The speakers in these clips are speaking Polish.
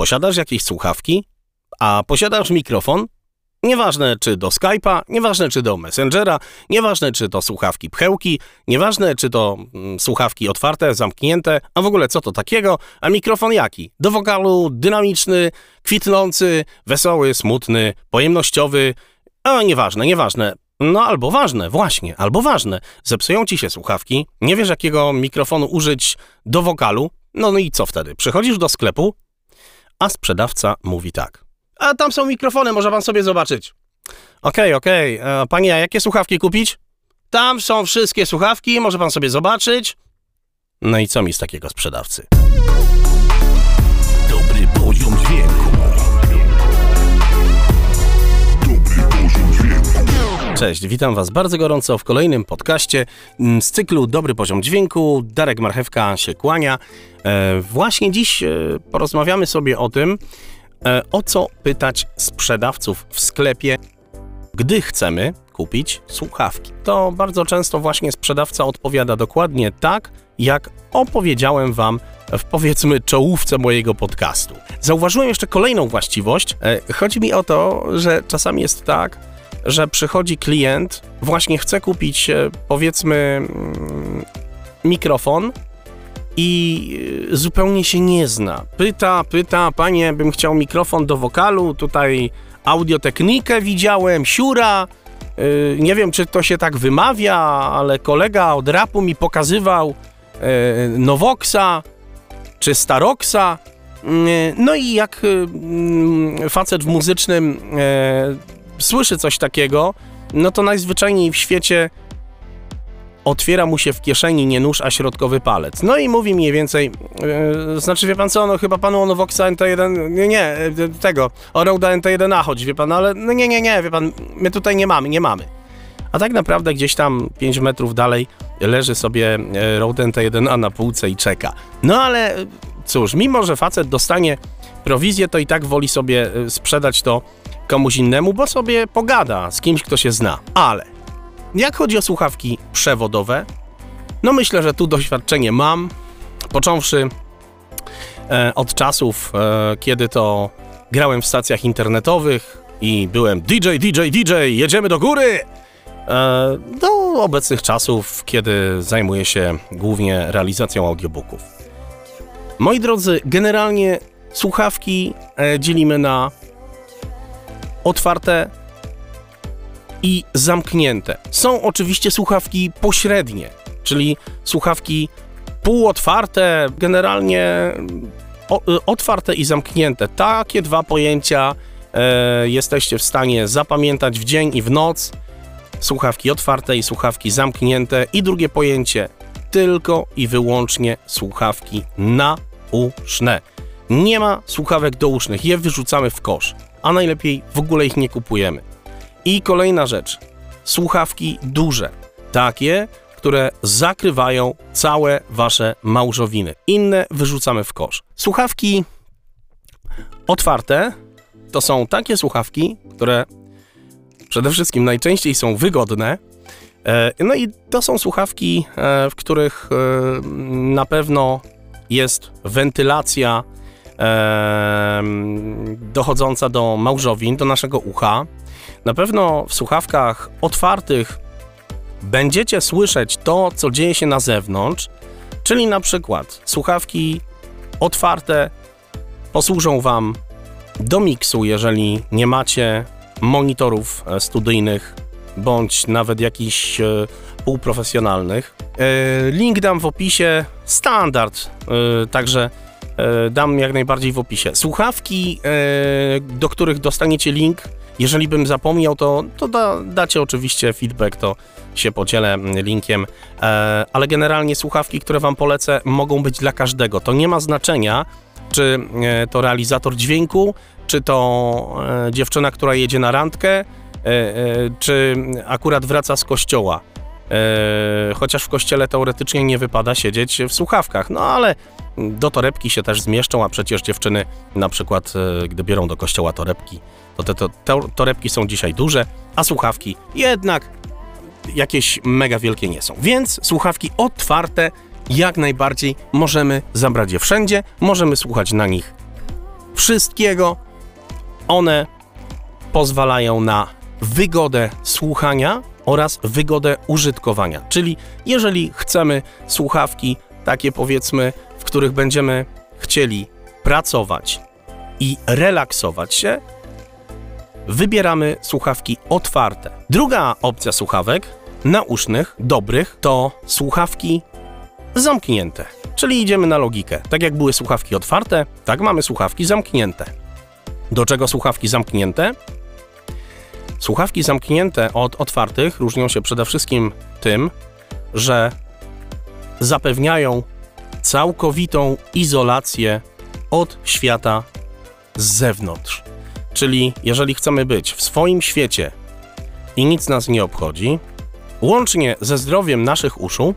Posiadasz jakieś słuchawki? A posiadasz mikrofon? Nieważne czy do Skype'a, nieważne czy do Messengera, nieważne czy to słuchawki pchełki, nieważne czy to mm, słuchawki otwarte, zamknięte, a w ogóle co to takiego, a mikrofon jaki? Do wokalu, dynamiczny, kwitnący, wesoły, smutny, pojemnościowy, a nieważne, nieważne. No albo ważne, właśnie, albo ważne. Zepsują ci się słuchawki, nie wiesz jakiego mikrofonu użyć do wokalu, no, no i co wtedy? Przychodzisz do sklepu, a sprzedawca mówi tak. A tam są mikrofony, może pan sobie zobaczyć. Okej, okej. Okay. Panie, a jakie słuchawki kupić? Tam są wszystkie słuchawki, może pan sobie zobaczyć. No i co mi z takiego sprzedawcy? Dobry poziom dźwięku. Cześć, witam Was bardzo gorąco w kolejnym podcaście mm, z cyklu Dobry Poziom Dźwięku. Darek Marchewka się kłania. E, właśnie dziś e, porozmawiamy sobie o tym, E, o co pytać sprzedawców w sklepie, gdy chcemy kupić słuchawki. To bardzo często właśnie sprzedawca odpowiada dokładnie tak, jak opowiedziałem Wam w powiedzmy czołówce mojego podcastu. Zauważyłem jeszcze kolejną właściwość. Chodzi mi o to, że czasami jest tak, że przychodzi klient, właśnie chce kupić e, powiedzmy mm, mikrofon, i y, zupełnie się nie zna. Pyta, pyta, panie, bym chciał mikrofon do wokalu, tutaj audiotechnikę widziałem, siura. Yy, nie wiem, czy to się tak wymawia, ale kolega od rapu mi pokazywał yy, Novoxa czy Staroxa. No i jak facet w muzycznym słyszy coś takiego, no to najzwyczajniej w świecie otwiera mu się w kieszeni nie nóż, a środkowy palec. No i mówi mniej więcej, yy, znaczy wie pan co, no chyba panu o Voxa NT1, nie, nie, e, tego, o Roda NT1A chodzi, wie pan, ale no nie, nie, nie, wie pan, my tutaj nie mamy, nie mamy. A tak naprawdę gdzieś tam 5 metrów dalej leży sobie e, Rode NT1A na półce i czeka. No ale cóż, mimo że facet dostanie prowizję, to i tak woli sobie sprzedać to komuś innemu, bo sobie pogada z kimś, kto się zna. Ale jak chodzi o słuchawki przewodowe, no myślę, że tu doświadczenie mam, począwszy e, od czasów, e, kiedy to grałem w stacjach internetowych i byłem DJ, DJ, DJ, jedziemy do góry! E, do obecnych czasów, kiedy zajmuję się głównie realizacją audiobooków. Moi drodzy, generalnie słuchawki e, dzielimy na otwarte i zamknięte. Są oczywiście słuchawki pośrednie, czyli słuchawki półotwarte, generalnie y, otwarte i zamknięte. Takie dwa pojęcia e, jesteście w stanie zapamiętać w dzień i w noc. Słuchawki otwarte i słuchawki zamknięte. I drugie pojęcie, tylko i wyłącznie słuchawki nauszne. Nie ma słuchawek dousznych, je wyrzucamy w kosz, a najlepiej w ogóle ich nie kupujemy. I kolejna rzecz. Słuchawki duże. Takie, które zakrywają całe wasze małżowiny. Inne wyrzucamy w kosz. Słuchawki otwarte to są takie słuchawki, które przede wszystkim najczęściej są wygodne. E, no i to są słuchawki, e, w których e, na pewno jest wentylacja dochodząca do małżowin, do naszego ucha. Na pewno w słuchawkach otwartych będziecie słyszeć to, co dzieje się na zewnątrz, czyli na przykład słuchawki otwarte posłużą Wam do miksu, jeżeli nie macie monitorów e, studyjnych bądź nawet jakichś e, półprofesjonalnych. E, link dam w opisie, standard, także dam jak najbardziej w opisie. Słuchawki, do których dostaniecie link, jeżeli bym zapomniał, to, to da, dacie oczywiście feedback, to się podzielę linkiem, e, ale generalnie słuchawki, które Wam polecę, mogą być dla każdego. To nie ma znaczenia, czy e, to realizator dźwięku, czy to e, dziewczyna, która jedzie na randkę, e, e, czy akurat wraca z kościoła. E, chociaż w kościele teoretycznie nie wypada siedzieć w słuchawkach, no ale do torebki się też zmieszczą, a przecież dziewczyny na przykład, gdy biorą do kościoła torebki, to te, to, te torebki są dzisiaj duże, a słuchawki jednak jakieś mega wielkie nie są. Więc słuchawki otwarte jak najbardziej możemy zabrać je wszędzie, możemy słuchać na nich wszystkiego. One pozwalają na wygodę słuchania oraz wygodę użytkowania. Czyli jeżeli chcemy słuchawki takie powiedzmy, których będziemy chcieli pracować i relaksować się, wybieramy słuchawki otwarte. Druga opcja słuchawek nausznych, dobrych, to słuchawki zamknięte. Czyli idziemy na logikę. Tak jak były słuchawki otwarte, tak mamy słuchawki zamknięte. Do czego słuchawki zamknięte? Słuchawki zamknięte od otwartych różnią się przede wszystkim tym, że zapewniają całkowitą izolację od świata z zewnątrz. Czyli jeżeli chcemy być w swoim świecie i nic nas nie obchodzi, łącznie ze zdrowiem naszych uszu,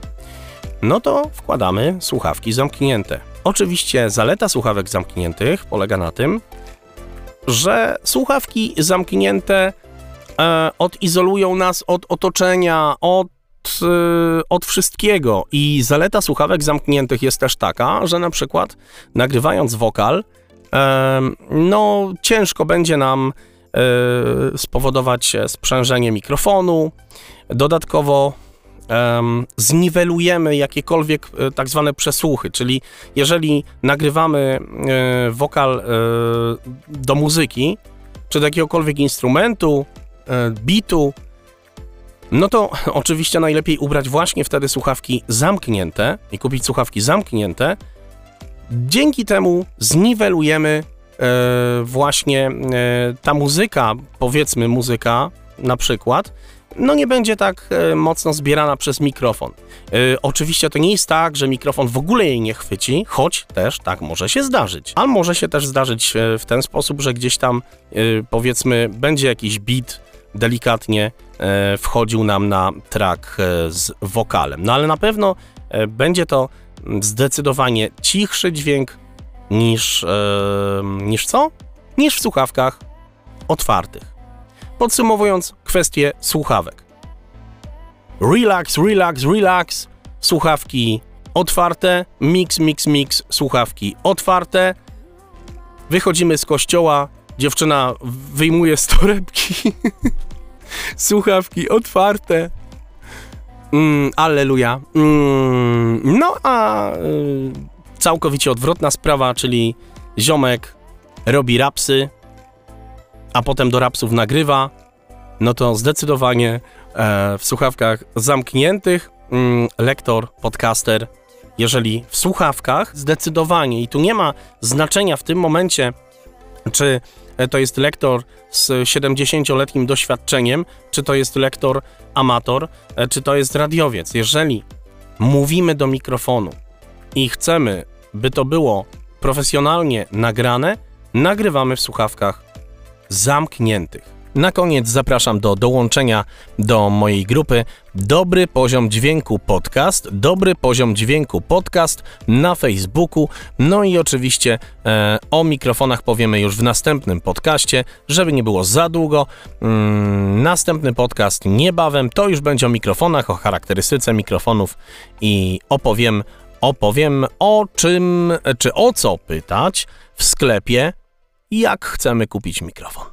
no to wkładamy słuchawki zamknięte. Oczywiście zaleta słuchawek zamkniętych polega na tym, że słuchawki zamknięte e, odizolują nas od otoczenia, od, e, od wszystkiego. I zaleta słuchawek zamkniętych jest też taka, że na przykład nagrywając wokal, e, no ciężko będzie nam e, spowodować sprzężenie mikrofonu. Dodatkowo em, zniwelujemy jakiekolwiek e, tak zwane przesłuchy, czyli jeżeli nagrywamy e, wokal e, do muzyki, czy do jakiegokolwiek instrumentu, e, bitu, no to oczywiście najlepiej ubrać właśnie wtedy słuchawki zamknięte i kupić słuchawki zamknięte. Dzięki temu zniwelujemy e, właśnie e, ta muzyka, powiedzmy muzyka na przykład, no nie będzie tak e, mocno zbierana przez mikrofon. E, oczywiście to nie jest tak, że mikrofon w ogóle jej nie chwyci, choć też tak może się zdarzyć. A może się też zdarzyć e, w ten sposób, że gdzieś tam e, powiedzmy będzie jakiś beat delikatnie wchodził nam na track e, z wokalem. No ale na pewno e, będzie to zdecydowanie cichszy dźwięk niż, e, niż co? Niż w słuchawkach otwartych. Podsumowując kwestię słuchawek. Relax, relax, relax. Słuchawki otwarte. Mix, mix, mix. Słuchawki otwarte. Wychodzimy z kościoła. Dziewczyna wyjmuje z torebki. Słuchawki otwarte. Mm, alleluja. Mm, no a y, całkowicie odwrotna sprawa, czyli ziomek robi rapsy, a potem do rapsów nagrywa, no to zdecydowanie e, w słuchawkach zamkniętych mm, lektor, podcaster, jeżeli w słuchawkach, zdecydowanie i tu nie ma znaczenia w tym momencie, czy e, to jest lektor z 70-letnim doświadczeniem, czy to jest lektor amator, e, czy to jest radiowiec. Jeżeli mówimy do mikrofonu i chcemy, by to było profesjonalnie nagrane, nagrywamy w słuchawkach zamkniętych. Na koniec zapraszam do dołączenia do mojej grupy Dobry Poziom Dźwięku Podcast, Dobry Poziom Dźwięku Podcast na Facebooku. No i oczywiście e, o mikrofonach powiemy już w następnym podcaście, żeby nie było za długo. Mm, następny podcast niebawem to już będzie o mikrofonach, o charakterystyce mikrofonów i opowiem, opowiem o czym, czy o co pytać w sklepie jak chcemy kupić mikrofon.